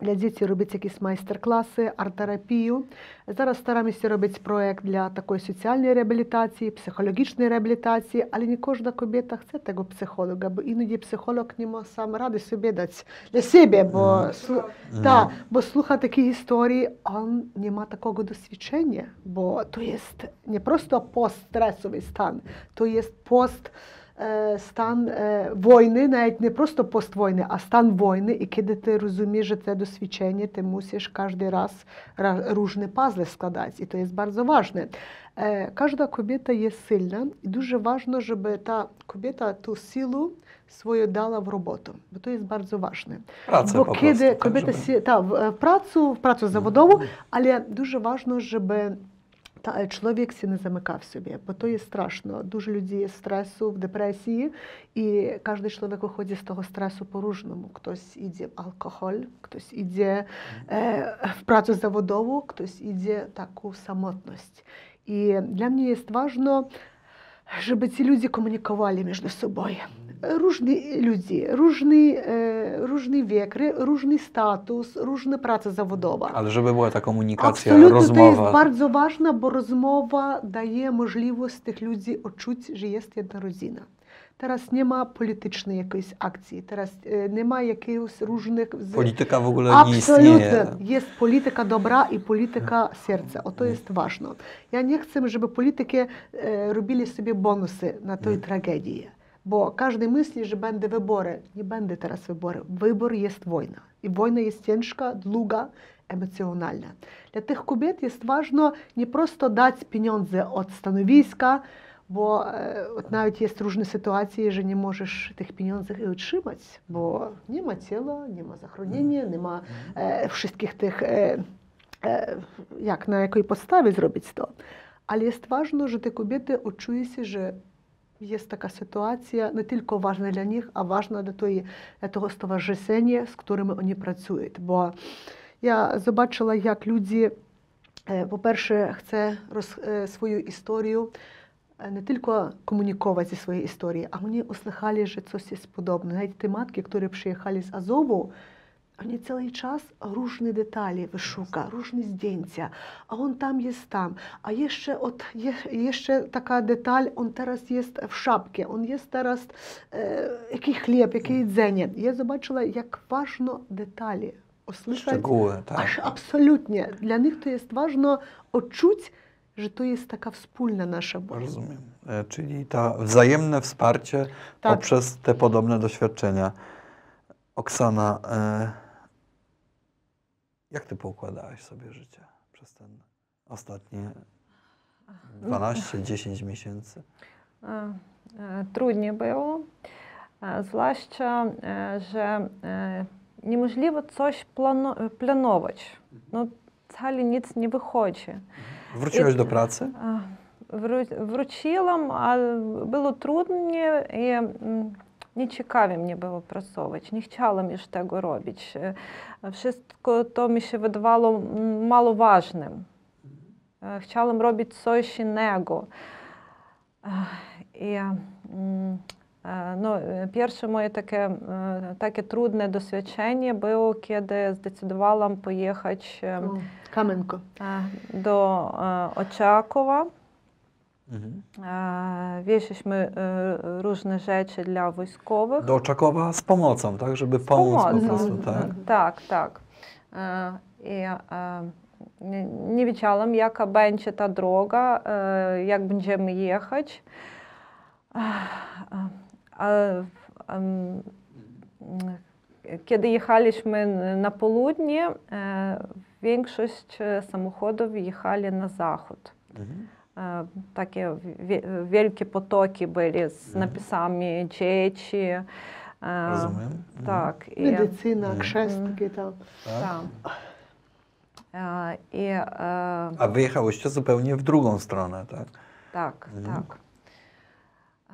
для дітей робити якісь майстер-класи, арт-терапію. Зараз стараємося робити проєкт для такої соціальної реабілітації, психологічної реабілітації, але не кожна кобіта хоче того психолога, бо іноді психолог не може сам ради собі дати для себе, бо, Мгм. слу... Mhm. та, бо слухати такі історії, он не має такого досвідчення, бо то є не просто постстресовий стан, то є пост стан е, війни, навіть не просто пост війни, а стан війни. І коли ти розумієш що це досвідчення, ти мусиш кожен раз ра- різні пазли складати. І це є дуже важливо. Е, Кожна кобіта є сильна, і дуже важливо, щоб та кобіта ту силу свою дала в роботу, бо то є дуже важливо. Pracę Бо kobieta żeby- сі, та, е, в працю, в працю заводову, але дуже важливо, щоб та е, чоловік сі не замикав собі, бо то є страшно. Дуже людей є стресу, в депресії, і кожен чоловік виходить з того стресу по-різному. Хтось іде в алкоголь, хтось іде е, в працю заводову, хтось іде в таку самотність. І для мене є важливо, щоб ці люди комунікували між собою. różni ludzie, różny, e, różny wiek, różny status, różna praca zawodowa. Ale żeby była ta komunikacja, Absolutnie rozmowa. to jest bardzo ważne, bo rozmowa daje możliwość tych ludzi odczuć, że jest jedna rodzina. Teraz nie ma politycznej jakiejś akcji, teraz e, nie ma jakichś różnych... Polityka w ogóle Absolutnie. nie istnieje. Absolutnie. Jest polityka dobra i polityka serca. O to mm. jest ważne. Ja nie chcę, żeby polityki e, robili sobie bonusy na tej mm. tragedii. Bo każdy myśli, że będą wybory. Nie będą teraz wybory. Wybór jest wojna. I wojna jest ciężka, długa, emocjonalna. Dla tych kobiet jest ważne nie prosto dać pieniądze od stanowiska, bo e, от навіть є różne sytuacje, że nie możesz tych pieniędzy utrzymać, bo nie ma ciała, nie ma zachronienia, nie ma e, wszystkich tych, e, e, jak na jakiej podstawie zrobić to. Ale jest ważne, że te kobiety odczują się, że jest taka sytuacja nie tylko ważna dla nich, a ważna dla, tej, dla tego stowarzyszenia, z którym oni pracują. Bo ja zobaczyła, jak ludzie, e, po-перше, chcą roz, e, swoją historię e, nie tylko komunikować ze swojej historii, a oni usłyszeli, że coś jest podobne. Nawet te oni cały czas różne detale wyszuka, różne zdjęcia, a on tam jest tam, a jeszcze, od, je, jeszcze taka detal, on teraz jest w szapce, on jest teraz, e, jaki chleb, jakie jedzenie. Ja zobaczyła, jak ważne detale usłyszeć. Szczegóły, tak. Aż absolutnie. Dla nich to jest ważne odczuć, że to jest taka wspólna nasza bolь. Rozumiem. Czyli ta wzajemne wsparcie Tak. poprzez te podobne doświadczenia. Oksana, e, jak ty poukładałaś sobie życie przez ten ostatnie 12-10 miesięcy? E, trudnie było, zwłaszcza, e, że e, niemożliwe coś planować. No, wcale nic nie wychodzi. Wróciłaś I, do pracy? Wró wróciłam, ale było trudnie i mm, nieciekawie mnie było pracować. Nie chciałam już tego robić. E, Wszystko to mi się wydawało mało ważnym. E, Chciałam robić coś innego. E, I mm, no, pierwsze moje takie, takie trudne doświadczenie było, kiedy zdecydowałam pojechać O, Kamenko. do Oczakowa. Mhm. E, Wieźliśmy e, różne rzeczy dla wojskowych. Do Oczakowa z pomocą, tak? Żeby pomóc po Pomocą. prostu, tak? Tak, tak. E, I nie, wiedziałam, jaka będzie ta droga, jak będziemy jechać. Kiedy jechaliśmy na południe, większość samochodów jechali na zachód. Mhm. Takie wie- wielkie potoki byli z napisami dzieci. Rozumiem. Tak. I, Medycyna, chrzest, takie tam. Tak? I A wyjechałyście zupełnie w drugą stronę, tak? tak, tak.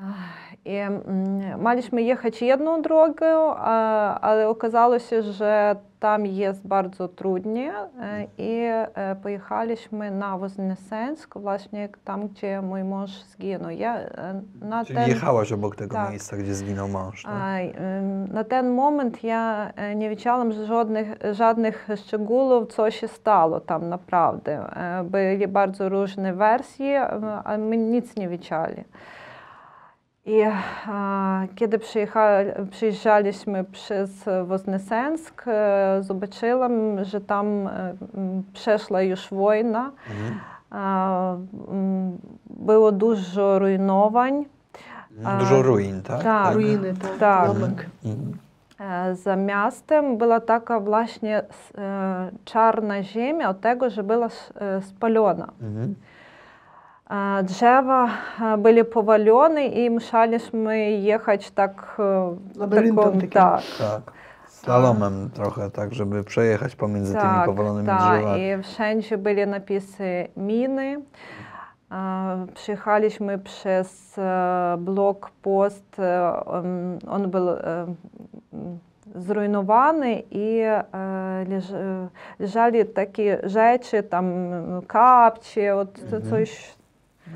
Ach, I mm, mieliśmy jechać jedną drogą, a- ale okazało się, że tam jest bardzo trudnie e, i e, pojechaliśmy na Woznесенськ, właśnie tam, gdzie mój mąż zginął. Ja e, na Czyli ten... jechałaś obok tego tak. miejsca, gdzie zginął mąż, tak? А, ем, На той момент я е, не відчула жодних, жодних szczegółów, co się stało tam naprawdę. E, Były bardzo różne wersje, e, a my nic nie wiedzieli. I e, kiedy przyjecha- przyjeżdżaliśmy przez Woznесенськ, e, zobaczyłam, że tam e, m, przeszła już wojna. Mhm. E, m, Było dużo rujnowań. Mhm. Dużo ruin, tak? tak. Ruiny, tak. Tak. domek. Mhm. E, Za miastem była taka właśnie s- e, czarna ziemia Drzewa były powalone i musieliśmy jechać tak Labiryntem takim. tak, Tak. Slalomem trochę, tak, żeby przejechać pomiędzy tymi powolonymi tak, drzewami. i wszędzie byli napisy miny. Przyjechaliśmy przez blokpost, e, on, był zrujnowany i leż, leżali takie rzeczy, tam kapcie, Mhm. coś.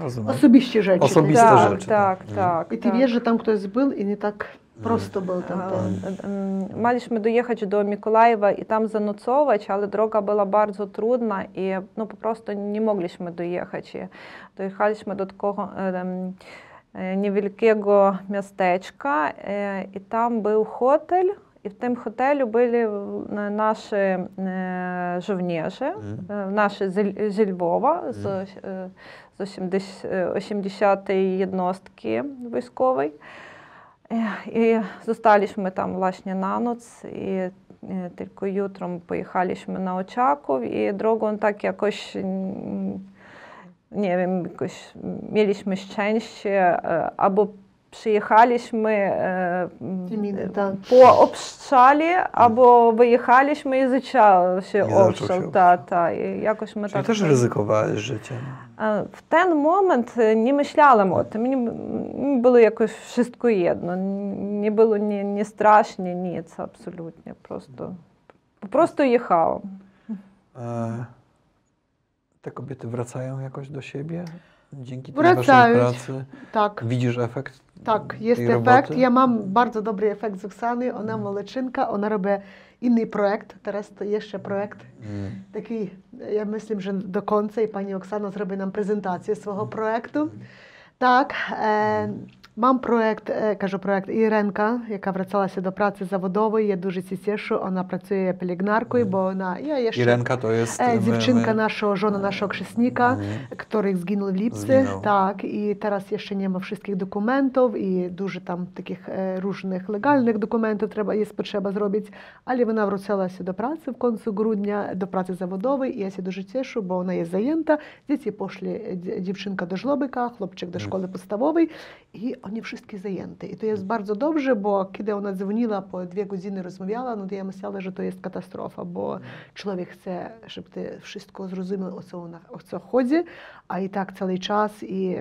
Rozumiem. Osobiście rzeczy. Osobiste tak, rzeczy, tak, tak. tak. I ty tak. wiesz, że tam ktoś był i nie tak prosto był tam. E, ten. м, Мали дojechać do Mikołajewa i tam zanocować, ale droga była bardzo trudna i no, po prostu nie mogliśmy dojechać. I dojechaliśmy do takiego em, e, niewielkiego miasteczka e, i tam był hotel. I w tym hotelu byli e, nasi e, żołnierze, Mhm. e, наші зі Львова, з, е, з 80, е, 80-ї jednostki військової. Е, І zostaliśmy tam właśnie na noc i e, tylko jutro pojechaliśmy na Oczaków i drogą tak jakoś, mm, nie wiem, jakoś mieliśmy szczęście, e, albo przyjechaliśmy e, e, po obszale, albo wyjechaliśmy i zaczął się I obszal. Ta, ta, i jakoś my Czyli tak... też ryzykowałeś życie. W ten moment e, nie myślałem o tym, nie, było jakoś wszystko jedno, nie było nie, nie strasznie, nic absolutnie, prosto, po prostu jechałam. Te kobiety wracają jakoś do siebie? dzięki tej Wracają. waszej pracy? Tak. Widzisz efekt Так, є tej ефект. roboty? Я мам bardzo добрий ефект з Оксани. Вона молодчинка, вона робить інний проект. То є ще проект. Mm. Такий, я мислю вже до кінця, і пані Оксана зробить нам презентацію свого проекту. Так, е, мам проект, е, кажу проект Іренка, яка врацалася до праці заводової. Я дуже ці тішу. Вона працює пелігнаркою, бо вона я є ще jest... е, my- дівчинка my- нашого. Mm. których zginął w lipcu. Zginął. Tak, i teraz jeszcze nie ma wszystkich dokumentów i dużo tam takich e, różnych legalnych dokumentów trzeba, jest potrzeba zrobić, ale вона się do pracy w końcu grudnia, do pracy zawodowej i ja się дуже ona jest zajęta. Dzieci poszli, e, dzie- dziewczynka do żłobika, chłopczyk do szkoły podstawowej i oni wszystkie zajęte. I to jest bardzo dobrze, bo kiedy ona dzwoniła, po dwie godziny rozmawiała, no to ja myślała, że to jest katastrofa, bo człowiek chce, żeby ty wszystko zrozumiał, o co, ona, o co chodzi, a i tak cały czas i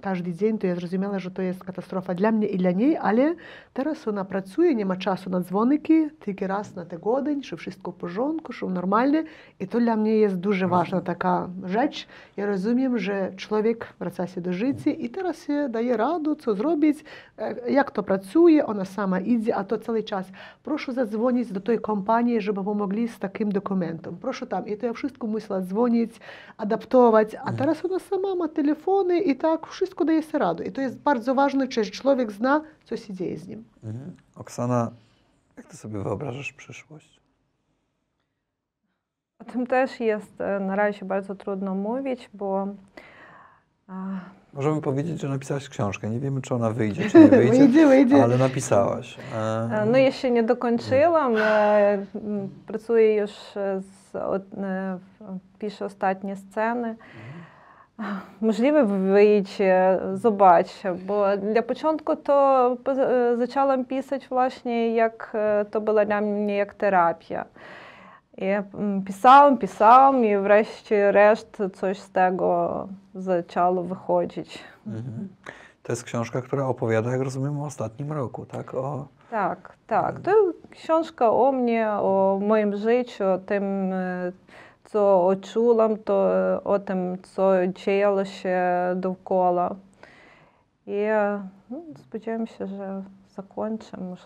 każdy dzień, to ja zrozumiała, że to jest katastrofa dla mnie i dla niej, ale teraz ona pracuje, nie ma czasu na dzwoniki, tylko raz na tygodeń, że wszystko w porządku, że normalnie i to dla mnie jest дуже ważna taka rzecz. Ja rozumiem, że człowiek wraca się do życia i teraz się daje radę, co zrobić, e, jak to pracuje, ona sama idzie, a to cały czas. Proszę zadzwonić do tej kompanii, żeby pomogli z takim dokumentem. Proszę tam. I to ja wszystko musiała dzwonić, adaptować, a teraz ona sama ma telefony i tak wszystko daje sobie radę. I to jest bardzo ważne, czy człowiek zna, co się dzieje z nim. Mhm. Oksana, jak ty sobie wyobrażasz przyszłość? O tym też jest e, na razie bardzo trudno mówić, bo Możemy powiedzieć, że napisałaś książkę. Nie wiemy, czy ona wyjdzie, czy nie wyjdzie, Wyjdzie, wyjdzie. ale napisałaś. E, no jeszcze nie dokończyłam. e, Pracuję już z, e, piszę ostatnie sceny. Możliwe wyjdzie, zobaczę, bo dla początku to e, zaczęłam pisać właśnie jak e, to była dla mnie jak terapia. I mm, pisałam, pisałam i wreszcie reszt coś z tego zaczęło wychodzić. mhm. To jest książka, która opowiada, jak rozumiem, o ostatnim roku, tak? O, Tak, tak. To książka o mnie, o moim życiu, o tym, e, co odczułam, to e, o co e, no, spodziewam się, że zakończę. Może.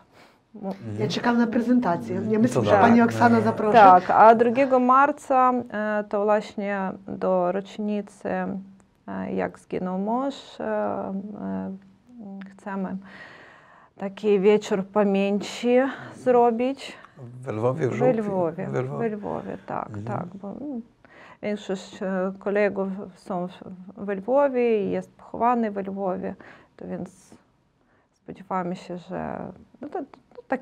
Mo- Ja czekam na prezentację. Ja co myślę, że dalej? pani Oksana zaprosi. Tak, a 2 marca e, to właśnie do rocznicy, e, jak zginął mąż, e, e, chcemy taki wieczór pamięci zrobić. W Lwowie, w Żółwie? W Lwowie, tak, mhm. tak. Bo mm, większość e, kolegów są w Lwowie i jest pochowany w Lwowie, więc spodziewamy się, że no to, to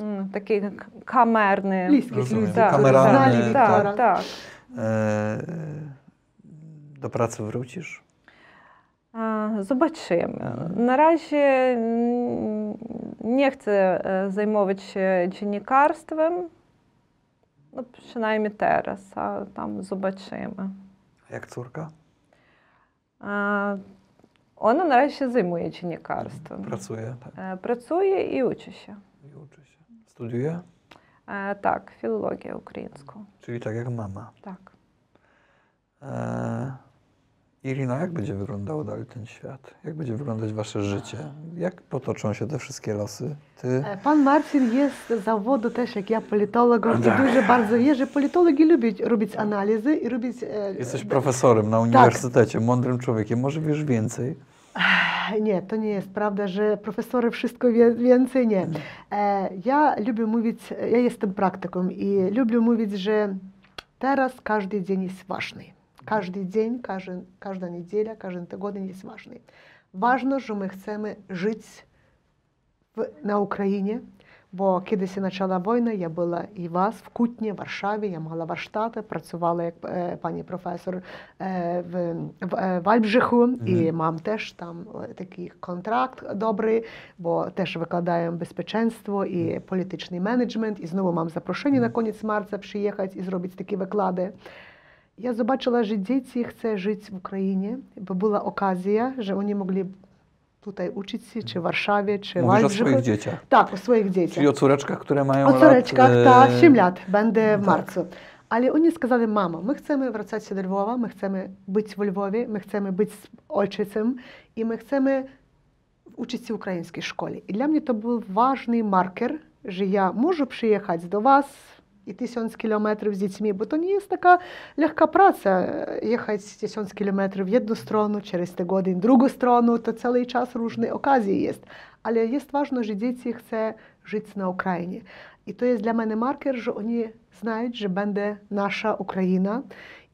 mm, taki, taki kamerny. Bliski tak, tak, tak, e, do pracy wrócisz? Zobaczymy. Na razie nie chcę e, zajmować się dziennikarstwem, no przynajmniej teraz, a tam zobaczymy. Jak córka? A, Ona na razie się zajmuje dziennikarstwem. Pracuje, tak. E, Pracuje i uczy się. I uczy się. Studiuje? E, Tak, filologię ukraińską. Czyli tak jak mama. Tak. E, Irina, no jak będzie wyglądał dalej ten świat? Jak będzie wyglądać wasze życie? Jak potoczą się te wszystkie losy? Ty... E, pan Marcin jest z zawodu też jak ja politologiem tak. i bardzo wie, że politologi lubią robić analizy i robić... E, Jesteś profesorem na tak. uniwersytecie, tak. mądrym człowiekiem, może wiesz więcej? Nie, to nie jest prawda, że profesory wszystko wie, więcej nie. Mm. E, ja lubię mówić, ja jestem praktyką i lubię mówić, że teraz każdy dzień jest ważny. Każdy dzień, każdy, każda niedziela, każdy tygodeń jest ważny. Ważne, że my chcemy żyć w, na Ukrainie, bo kiedy się zaczęła wojna, ja była i was w Kutnie, w Warszawie, ja mала warsztaty, pracowała jak e, pani profesor e, w, w e, Wałbrzychu i mam też tam e, taki kontrakt dobry, bo też wykładałem bezpieczeństwo i polityczny management i znowu mam zaproszenie na koniec marca przyjechać i zrobić takie wykłady. Ja zobaczyła, że dzieci chcą żyć w Ukrainie, bo była okazja, że oni mogli tutaj uczyć się, czy w Warszawie, czy w Mówisz o Wałbrzychu. swoich dzieciach. Tak, o swoich dzieciach. Czyli o córeczkach, które mają O córeczkach, lat... ta, e, 7 lat, będę w tak. marcu. Ale oni сказали, mamo, my chcemy wracać się do Lwowa, my chcemy być w Lwowie, my chcemy być z ojcem i my chcemy uczyć się w ukraińskiej szkole. I dla mnie to był ważny marker, że ja можу przyjechać do was i tysiąc kilometrów z dziećmi, bo to nie jest taka lekka praca, jechać tysiąc kilometrów w jedną stronę, через tygodnie w drugą stronę, to cały czas różne okazje jest. Ale jest ważne, że dzieci chcą żyć na Ukrainie. I to jest dla mnie marker, że oni знають, że będzie nasza Ukraina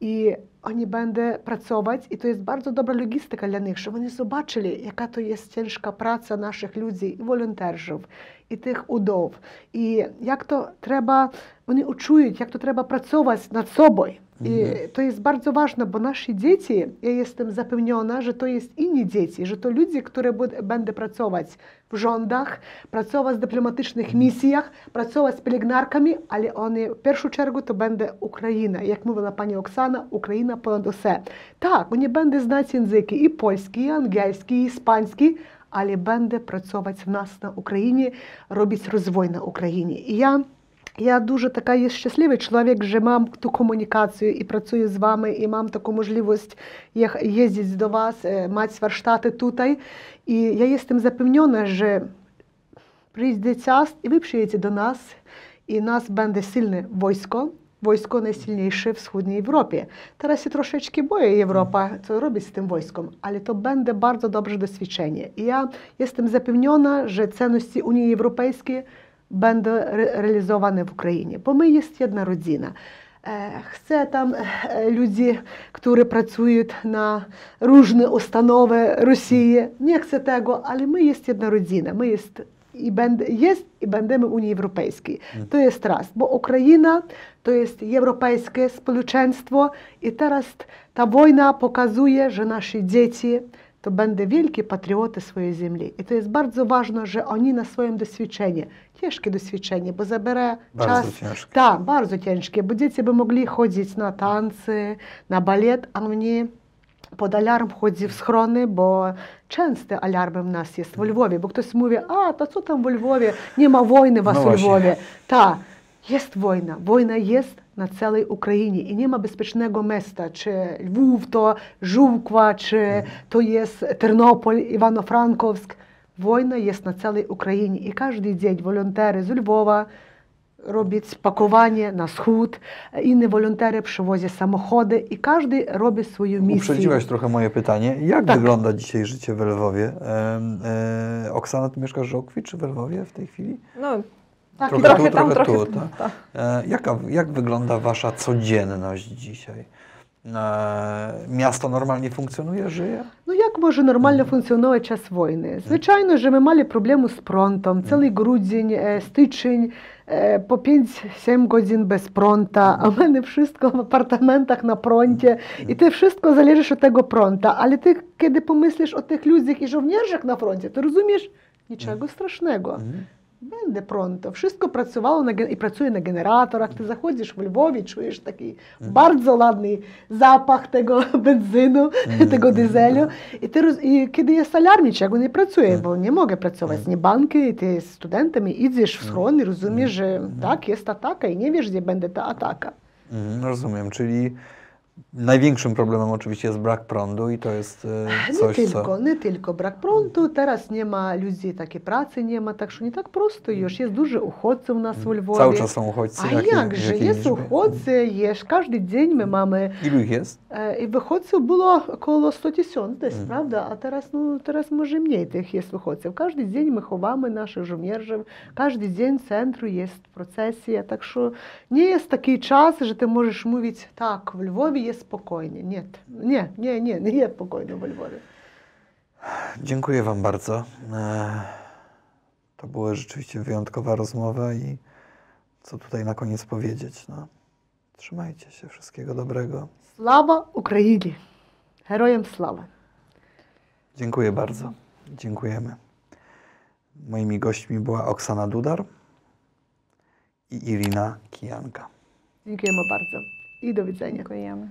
i oni będą pracować i to jest bardzo dobra logistyka dla nich, żeby oni zobaczyli, jaka to jest ciężka praca naszych ludzi, i волонтерів, і тих удов, і як то треба, вони учують, як то треба працювати над собою. I to jest bardzo ważne, bo nasze dzieci, ja jestem zapewniona, że to jest inni dzieci, że to ludzie, które bud- będą pracować w rządach, pracować w dyplomatycznych misjach, pracować z pielęgniarkami, ale oni w pierwszą czergu to będzie Ukraina. Jak mówiła pani Oksana, Україна понад усе. Так, вони będą знати язики і польський, і англійський, і іспанський, але буде працювати в нас на Україні, робити розвой на Україні. Я я дуже така є щасливий чоловік, що мам ту комунікацію і працюю з вами, і мам таку можливість їздити до вас, е, мати warsztaty tutaj. І я jestem запевнена, що прийде час, і ви приїдете до нас, і нас буде сильне військо, wojsko najsilniejsze w wschodniej Europie. Teraz się troszeczkę boję Europa, co robić z tym wojskiem, ale to będzie bardzo dobre doświadczenie. I ja jestem zapewniona, że cenności Unii Europejskiej będą re- realizowane w Ukrainie, bo my jest jedna rodzina. E, Chcę tam e, ludzi, którzy pracują na różne uстанови Rosji. Nie chcę tego, ale my jest jedna rodzina. My jest i będę, jest i będziemy Unii Europejskiej. To jest raz, bo Ukraina to jest europejskie społeczeństwo i teraz ta wojna pokazuje, że nasze dzieci to będą wielkie patrioty swojej ziemi. I to jest bardzo ważne, że oni na swoim doświadczeniu, ciężkie doświadczenie, bo zabiera Bardzo czas. ciężkie. Tak, bardzo ciężkie, bo dzieci by mogli chodzić na tańce, na balet, a oni pod alarm chodzi w schrony, bo częste alarmy w nas jest w Lwowie, bo ktoś mówi, a to co tam w Lwowie, nie ma wojny was No w właśnie. Lwowie. Tak, jest wojna, wojna jest na całej Ukrainie i nie ma bezpiecznego miasta, czy Lwów to Żółkwa, czy to jest Ternopol, Ivano-Frankowsk. Wojna jest na całej Ukrainie i każdy dzień wolontery z Lwowa robić pakowanie na wschód, inni wolontery przywozią samochody i każdy robi swoją misję. Uprzedziłaś trochę moje pytanie. Jak Tak. wygląda dzisiaj życie w Lwowie? E, Oksana, ty mieszkasz w Żołkwi czy w Lwowie w tej chwili? Ну, tak, trochę, trochę tu, tam, trochę, trochę tu. Tak. tak. E, jaka, jak wygląda Wasza codzienność dzisiaj? E, miasto normalnie funkcjonuje, żyje? No jak może normalnie mhm. funkcjonować czas wojny? Mhm. Zwyczajno, że my mieli problemy z prądem. Mhm. Cały grudzień, e, styczeń, po 5-7 godzin bez prąta, a mamy wszystko w apartamentach na prądzie i to wszystko zależy od tego prąta, ale ty kiedy pomyślisz o tych ludziach i żołnierzach na froncie, to rozumiesz niczego strasznego. Mhm. Będę pronto. Wszystko pracowało na, i pracuje na generatorach. Ty zachodzisz w Lwowie, czujesz taki bardzo ładny zapach tego benzynu, tego dyzelu. I, ty, roz- I kiedy jest solar, niczego nie pracuje, bo nie mogę pracować z niebanki. I ty z studentem i idziesz w schron i rozumiesz, że tak, jest ataka i nie wiesz, gdzie będzie ta ataka. Mhm, rozumiem, czyli największym problemem oczywiście jest brak prądu i to jest e, Nie coś, tylko, co... nie tylko brak prądu. Teraz nie ma ludzi, takiej pracy nie ma, tak że nie tak prosto już. Jest dużo uchodźców u nas w Lwowie. Cały czas są uchodźcy. A Jakie- jakże, jakie jest liczby? uchodźcy, jest, każdy dzień my mamy, Ilu ich jest? e, i wychodźców było około 100 tysięcy, to jest Mhm. prawda, a teraz, no, teraz może mniej tych jest uchodźców. Każdy dzień my chowamy naszych żołnierzy, każdy dzień w centrum jest procesja, tak że nie jest taki czas, że ty możesz mówić, tak, w Lwowie jest spokojnie. Nie, nie, nie, nie, nie jest spokojnie we Lwowie. Dziękuję Wam bardzo. E, to była rzeczywiście wyjątkowa rozmowa i co tutaj na koniec powiedzieć. No. Trzymajcie się, wszystkiego dobrego. Sława Ukrainie! Herojem sława! Dziękuję bardzo. Dziękujemy. Moimi gośćmi była Oksana Dudar i Irina Kijanka. Dziękujemy bardzo. І до widzenia. Дякуємо.